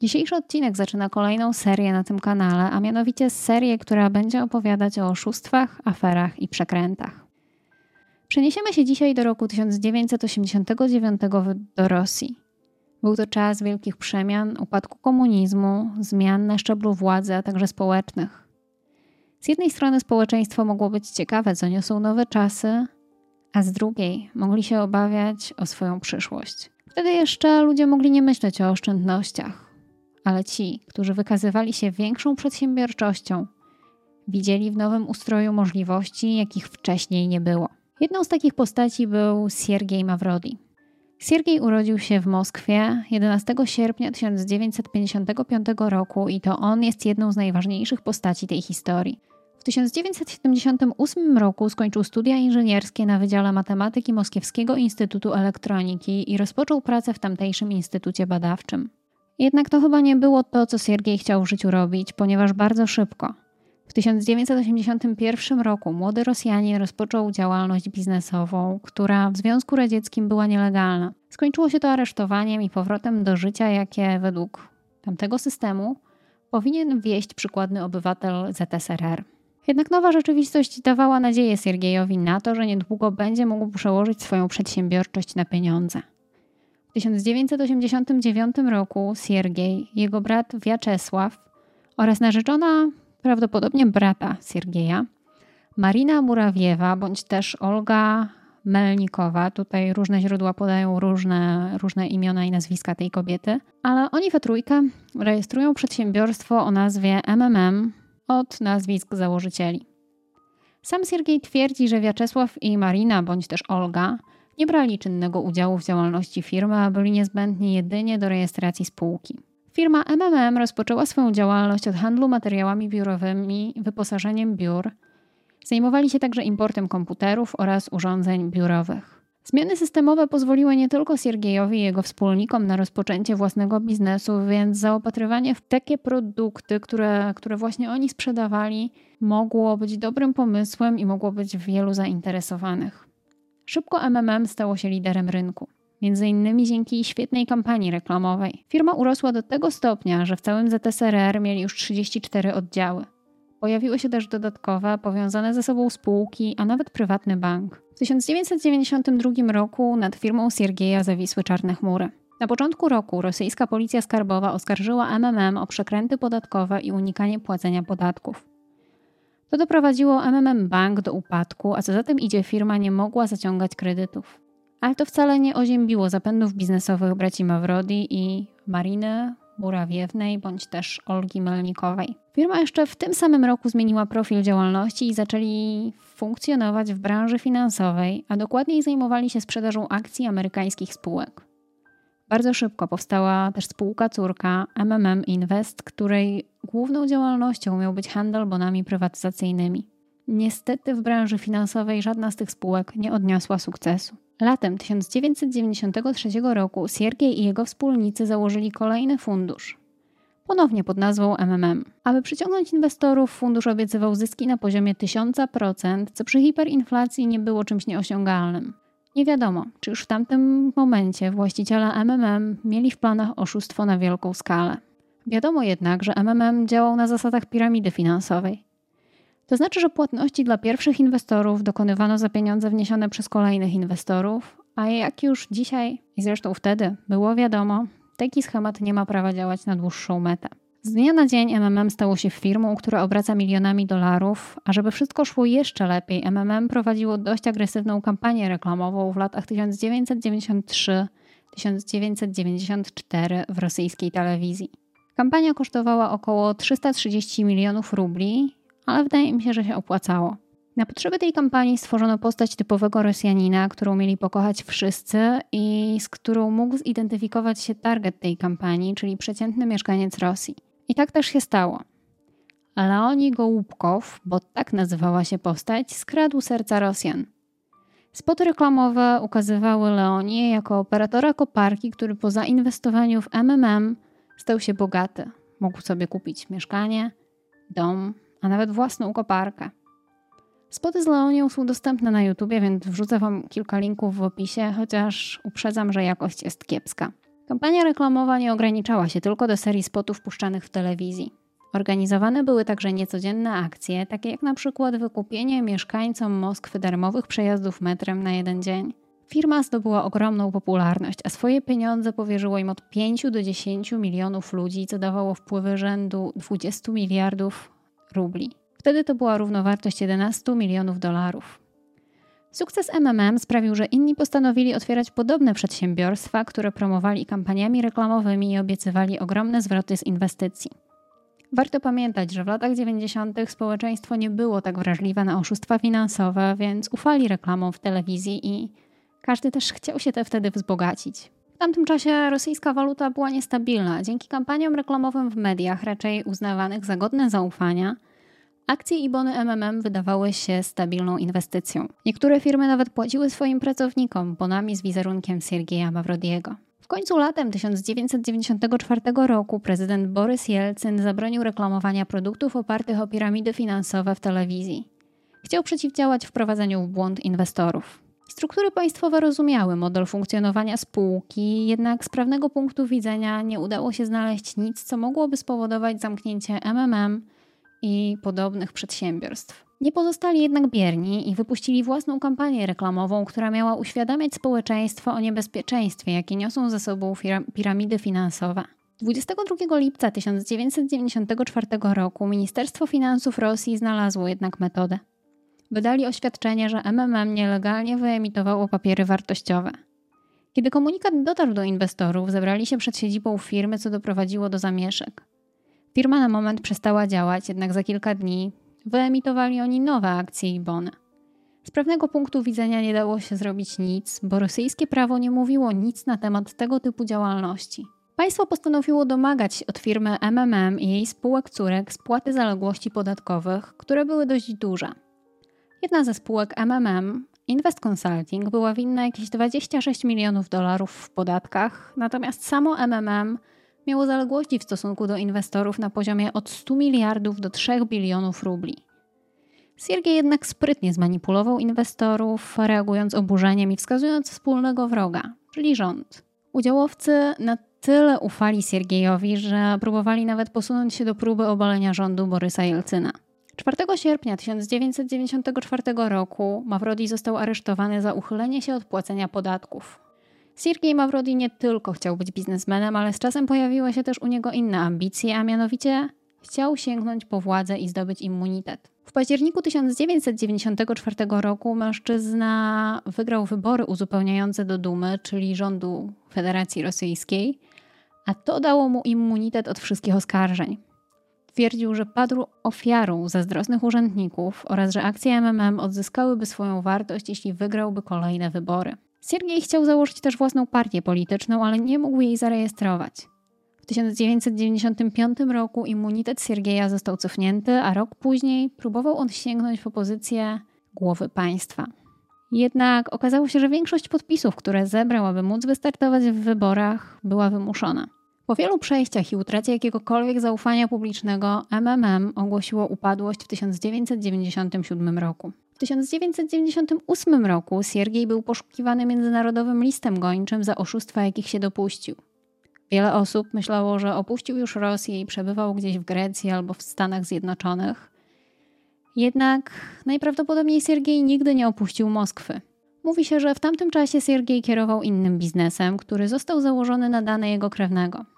Dzisiejszy odcinek zaczyna kolejną serię na tym kanale, a mianowicie serię, która będzie opowiadać o oszustwach, aferach i przekrętach. Przeniesiemy się dzisiaj do roku 1989 do Rosji. Był to czas wielkich przemian, upadku komunizmu, zmian na szczeblu władzy, a także społecznych. Z jednej strony społeczeństwo mogło być ciekawe, co niosą nowe czasy, a z drugiej mogli się obawiać o swoją przyszłość. Wtedy jeszcze ludzie mogli nie myśleć o oszczędnościach ale ci, którzy wykazywali się większą przedsiębiorczością, widzieli w nowym ustroju możliwości, jakich wcześniej nie było. Jedną z takich postaci był Siergiej Mawrodi. Siergiej urodził się w Moskwie 11 sierpnia 1955 roku i to on jest jedną z najważniejszych postaci tej historii. W 1978 roku skończył studia inżynierskie na Wydziale Matematyki Moskiewskiego Instytutu Elektroniki i rozpoczął pracę w tamtejszym instytucie badawczym. Jednak to chyba nie było to, co Siergiej chciał w życiu robić, ponieważ bardzo szybko, w 1981 roku, młody Rosjanin rozpoczął działalność biznesową, która w Związku Radzieckim była nielegalna. Skończyło się to aresztowaniem i powrotem do życia, jakie według tamtego systemu powinien wieść przykładny obywatel ZSRR. Jednak nowa rzeczywistość dawała nadzieję Siergiejowi na to, że niedługo będzie mógł przełożyć swoją przedsiębiorczość na pieniądze. W 1989 roku Siergiej, jego brat Wiaczesław oraz narzeczona, prawdopodobnie brata Siergieja, Marina Murawiewa bądź też Olga Melnikowa, tutaj różne źródła podają różne, różne imiona i nazwiska tej kobiety, ale oni we trójkę rejestrują przedsiębiorstwo o nazwie MMM od nazwisk założycieli. Sam Siergiej twierdzi, że Wiaczesław i Marina bądź też Olga nie brali czynnego udziału w działalności firmy, a byli niezbędni jedynie do rejestracji spółki. Firma MMM rozpoczęła swoją działalność od handlu materiałami biurowymi, wyposażeniem biur. Zajmowali się także importem komputerów oraz urządzeń biurowych. Zmiany systemowe pozwoliły nie tylko Siergiejowi i jego wspólnikom na rozpoczęcie własnego biznesu, więc zaopatrywanie w takie produkty, które, które właśnie oni sprzedawali, mogło być dobrym pomysłem i mogło być wielu zainteresowanych. Szybko MMM stało się liderem rynku. Między innymi dzięki świetnej kampanii reklamowej. Firma urosła do tego stopnia, że w całym ZSRR mieli już 34 oddziały. Pojawiły się też dodatkowe, powiązane ze sobą spółki, a nawet prywatny bank. W 1992 roku nad firmą Siergieja zawisły czarne chmury. Na początku roku rosyjska policja skarbowa oskarżyła MMM o przekręty podatkowe i unikanie płacenia podatków. To doprowadziło MMM Bank do upadku, a co za tym idzie, firma nie mogła zaciągać kredytów. Ale to wcale nie oziębiło zapędów biznesowych braci Mawrodi i Mariny Burawiewnej bądź też Olgi Melnikowej. Firma jeszcze w tym samym roku zmieniła profil działalności i zaczęli funkcjonować w branży finansowej, a dokładniej zajmowali się sprzedażą akcji amerykańskich spółek. Bardzo szybko powstała też spółka córka MMM Invest, której główną działalnością miał być handel bonami prywatyzacyjnymi. Niestety w branży finansowej żadna z tych spółek nie odniosła sukcesu. Latem 1993 roku Siergiej i jego wspólnicy założyli kolejny fundusz. Ponownie pod nazwą MMM. Aby przyciągnąć inwestorów, fundusz obiecywał zyski na poziomie 1000%, co przy hiperinflacji nie było czymś nieosiągalnym. Nie wiadomo, czy już w tamtym momencie właściciele MMM mieli w planach oszustwo na wielką skalę. Wiadomo jednak, że MMM działał na zasadach piramidy finansowej. To znaczy, że płatności dla pierwszych inwestorów dokonywano za pieniądze wniesione przez kolejnych inwestorów, a jak już dzisiaj i zresztą wtedy było wiadomo, taki schemat nie ma prawa działać na dłuższą metę. Z dnia na dzień MMM stało się firmą, która obraca milionami dolarów, a żeby wszystko szło jeszcze lepiej, MMM prowadziło dość agresywną kampanię reklamową w latach 1993-1994 w rosyjskiej telewizji. Kampania kosztowała około 330 milionów rubli, ale wydaje mi się, że się opłacało. Na potrzeby tej kampanii stworzono postać typowego Rosjanina, którą mieli pokochać wszyscy i z którą mógł zidentyfikować się target tej kampanii, czyli przeciętny mieszkaniec Rosji. I tak też się stało. Leoni Gołubkow, bo tak nazywała się postać, skradł serca Rosjan. Spoty reklamowe ukazywały Leonię jako operatora koparki, który po zainwestowaniu w MMM stał się bogaty. Mógł sobie kupić mieszkanie, dom, a nawet własną koparkę. Spoty z Leonią są dostępne na YouTubie, więc wrzucę Wam kilka linków w opisie, chociaż uprzedzam, że jakość jest kiepska. Kampania reklamowa nie ograniczała się tylko do serii spotów puszczanych w telewizji. Organizowane były także niecodzienne akcje, takie jak na przykład wykupienie mieszkańcom Moskwy darmowych przejazdów metrem na jeden dzień. Firma zdobyła ogromną popularność, a swoje pieniądze powierzyło im od 5 do 10 milionów ludzi, co dawało wpływy rzędu 20 miliardów rubli. Wtedy to była równowartość 11 milionów dolarów. Sukces MMM sprawił, że inni postanowili otwierać podobne przedsiębiorstwa, które promowali kampaniami reklamowymi i obiecywali ogromne zwroty z inwestycji. Warto pamiętać, że w latach 90. społeczeństwo nie było tak wrażliwe na oszustwa finansowe, więc ufali reklamom w telewizji i każdy też chciał się te wtedy wzbogacić. W tamtym czasie rosyjska waluta była niestabilna. Dzięki kampaniom reklamowym w mediach, raczej uznawanych za godne zaufania, akcje i bony MMM wydawały się stabilną inwestycją. Niektóre firmy nawet płaciły swoim pracownikom bonami z wizerunkiem Siergieja Mawrodiego. W końcu latem 1994 roku prezydent Borys Jelcyn zabronił reklamowania produktów opartych o piramidy finansowe w telewizji. Chciał przeciwdziałać wprowadzeniu w błąd inwestorów. Struktury państwowe rozumiały model funkcjonowania spółki, jednak z prawnego punktu widzenia nie udało się znaleźć nic, co mogłoby spowodować zamknięcie MMM i podobnych przedsiębiorstw. Nie pozostali jednak bierni i wypuścili własną kampanię reklamową, która miała uświadamiać społeczeństwo o niebezpieczeństwie, jakie niosą ze sobą piramidy finansowe. 22 lipca 1994 roku Ministerstwo Finansów Rosji znalazło jednak metodę. Wydali oświadczenie, że MMM nielegalnie wyemitowało papiery wartościowe. Kiedy komunikat dotarł do inwestorów, zebrali się przed siedzibą firmy, co doprowadziło do zamieszek. Firma na moment przestała działać, jednak za kilka dni wyemitowali oni nowe akcje i bony. Z pewnego punktu widzenia nie dało się zrobić nic, bo rosyjskie prawo nie mówiło nic na temat tego typu działalności. Państwo postanowiło domagać od firmy MMM i jej spółek córek spłaty zaległości podatkowych, które były dość duże. Jedna ze spółek MMM, Invest Consulting, była winna jakieś 26 milionów dolarów w podatkach, natomiast samo MMM miało zaległości w stosunku do inwestorów na poziomie od 100 miliardów do 3 bilionów rubli. Siergiej jednak sprytnie zmanipulował inwestorów, reagując oburzeniem i wskazując wspólnego wroga, czyli rząd. Udziałowcy na tyle ufali Siergiejowi, że próbowali nawet posunąć się do próby obalenia rządu Borysa Jelcyna. 4 sierpnia 1994 roku Mawrodi został aresztowany za uchylenie się od płacenia podatków. Siergiej Mawrodi nie tylko chciał być biznesmenem, ale z czasem pojawiły się też u niego inne ambicje, a mianowicie chciał sięgnąć po władzę i zdobyć immunitet. W październiku 1994 roku mężczyzna wygrał wybory uzupełniające do Dumy, czyli rządu Federacji Rosyjskiej, a to dało mu immunitet od wszystkich oskarżeń. Twierdził, że padł ofiarą zazdrosnych urzędników oraz że akcje MMM odzyskałyby swoją wartość, jeśli wygrałby kolejne wybory. Siergiej chciał założyć też własną partię polityczną, ale nie mógł jej zarejestrować. W 1995 roku immunitet Siergieja został cofnięty, a rok później próbował on sięgnąć po pozycję głowy państwa. Jednak okazało się, że większość podpisów, które zebrał, aby móc wystartować w wyborach, była wymuszona. Po wielu przejściach i utracie jakiegokolwiek zaufania publicznego, MMM ogłosiło upadłość w 1997 roku. W 1998 roku Siergiej był poszukiwany międzynarodowym listem gończym za oszustwa, jakich się dopuścił. Wiele osób myślało, że opuścił już Rosję i przebywał gdzieś w Grecji albo w Stanach Zjednoczonych. Jednak najprawdopodobniej Siergiej nigdy nie opuścił Moskwy. Mówi się, że w tamtym czasie Siergiej kierował innym biznesem, który został założony na dane jego krewnego.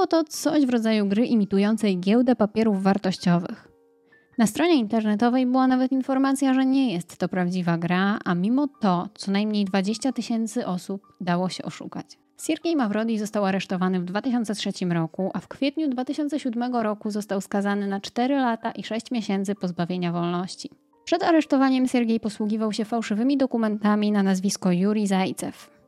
Było to coś w rodzaju gry imitującej giełdę papierów wartościowych. Na stronie internetowej była nawet informacja, że nie jest to prawdziwa gra, a mimo to co najmniej 20 tysięcy osób dało się oszukać. Siergiej Mawrodi został aresztowany w 2003 roku, a w kwietniu 2007 roku został skazany na 4 lata i 6 miesięcy pozbawienia wolności. Przed aresztowaniem Siergiej posługiwał się fałszywymi dokumentami na nazwisko Juri Zajcew.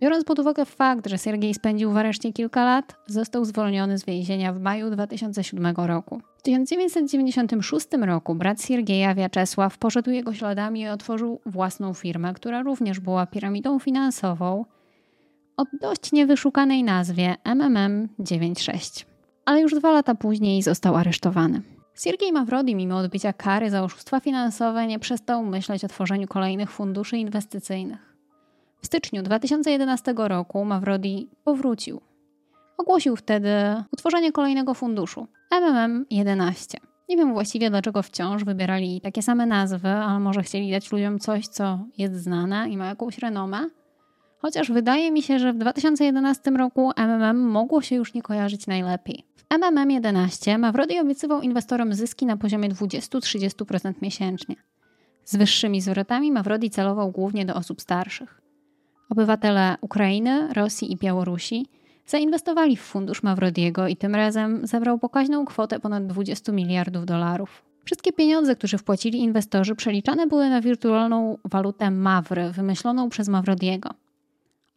Biorąc pod uwagę fakt, że Siergiej spędził w areszcie kilka lat, został zwolniony z więzienia w maju 2007 roku. W 1996 roku brat Siergieja Wiaczesław poszedł jego śladami i otworzył własną firmę, która również była piramidą finansową o dość niewyszukanej nazwie MMM96. Ale już dwa lata później został aresztowany. Siergiej Mawrodi, mimo odbycia kary za oszustwa finansowe, nie przestał myśleć o tworzeniu kolejnych funduszy inwestycyjnych. W styczniu 2011 roku Mawrodi powrócił. Ogłosił wtedy utworzenie kolejnego funduszu MMM11. Nie wiem właściwie dlaczego wciąż wybierali takie same nazwy, ale może chcieli dać ludziom coś, co jest znane i ma jakąś renomę. Chociaż wydaje mi się, że w 2011 roku MMM mogło się już nie kojarzyć najlepiej. W MMM 11 Mawrodi obiecywał inwestorom zyski na poziomie 20-30% miesięcznie. Z wyższymi zwrotami Mawrodi celował głównie do osób starszych. Obywatele Ukrainy, Rosji i Białorusi zainwestowali w fundusz Mawrodiego i tym razem zebrał pokaźną kwotę ponad 20 miliardów dolarów. Wszystkie pieniądze, które wpłacili inwestorzy, przeliczane były na wirtualną walutę Mawry, wymyśloną przez Mawrodiego.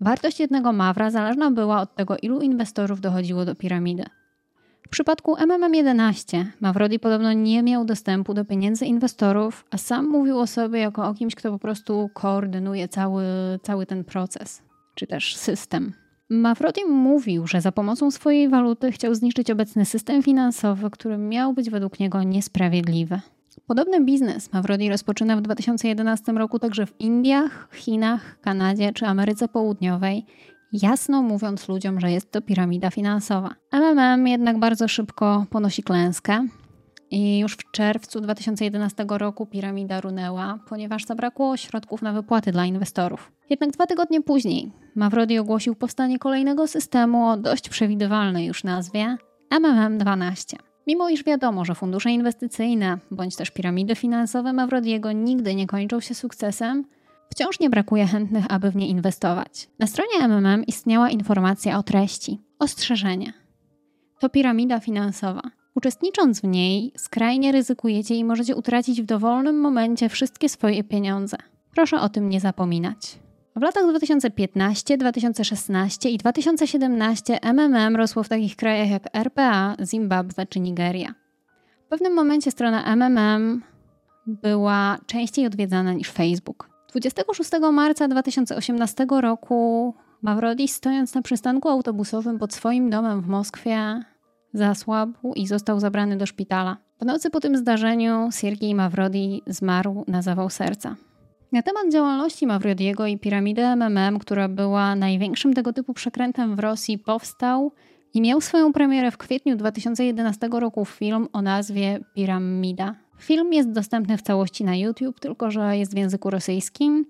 Wartość jednego Mawra zależna była od tego, ilu inwestorów dochodziło do piramidy. W przypadku MMM11 Mawrodi podobno nie miał dostępu do pieniędzy inwestorów, a sam mówił o sobie jako o kimś, kto po prostu koordynuje cały, cały ten proces, czy też system. Mawrodi mówił, że za pomocą swojej waluty chciał zniszczyć obecny system finansowy, który miał być według niego niesprawiedliwy. Podobny biznes Mawrodi rozpoczyna w 2011 roku także w Indiach, Chinach, Kanadzie czy Ameryce Południowej, jasno mówiąc ludziom, że jest to piramida finansowa. MMM jednak bardzo szybko ponosi klęskę i już w czerwcu 2011 roku piramida runęła, ponieważ zabrakło środków na wypłaty dla inwestorów. Jednak dwa tygodnie później Mawrodi ogłosił powstanie kolejnego systemu o dość przewidywalnej już nazwie MMM12. Mimo iż wiadomo, że fundusze inwestycyjne bądź też piramidy finansowe Mawrodiego nigdy nie kończą się sukcesem, wciąż nie brakuje chętnych, aby w nie inwestować. Na stronie MMM istniała informacja o treści. Ostrzeżenie. To piramida finansowa. Uczestnicząc w niej, skrajnie ryzykujecie i możecie utracić w dowolnym momencie wszystkie swoje pieniądze. Proszę o tym nie zapominać. W latach 2015, 2016 i 2017 MMM rosło w takich krajach jak RPA, Zimbabwe czy Nigeria. W pewnym momencie strona MMM była częściej odwiedzana niż Facebook. 26 marca 2018 roku Mawrodi, stojąc na przystanku autobusowym pod swoim domem w Moskwie, zasłabł i został zabrany do szpitala. W nocy po tym zdarzeniu Siergiej Mawrodi zmarł na zawał serca. Na temat działalności Mawrodiego i piramidy MMM, która była największym tego typu przekrętem w Rosji, powstał i miał swoją premierę w kwietniu 2011 roku film o nazwie Piramida. Film jest dostępny w całości na YouTube, tylko że jest w języku rosyjskim,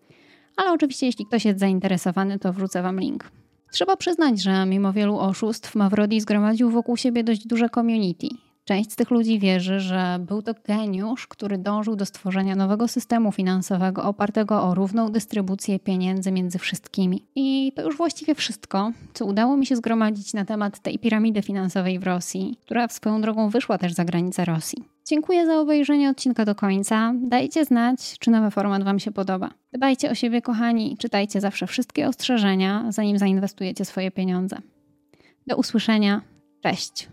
ale oczywiście jeśli ktoś jest zainteresowany, to wrzucę Wam link. Trzeba przyznać, że mimo wielu oszustw Mawrodi zgromadził wokół siebie dość duże community. Część z tych ludzi wierzy, że był to geniusz, który dążył do stworzenia nowego systemu finansowego opartego o równą dystrybucję pieniędzy między wszystkimi. I to już właściwie wszystko, co udało mi się zgromadzić na temat tej piramidy finansowej w Rosji, która swoją drogą wyszła też za granicę Rosji. Dziękuję za obejrzenie odcinka do końca. Dajcie znać, czy nowy format Wam się podoba. Dbajcie o siebie, kochani, czytajcie zawsze wszystkie ostrzeżenia, zanim zainwestujecie swoje pieniądze. Do usłyszenia. Cześć.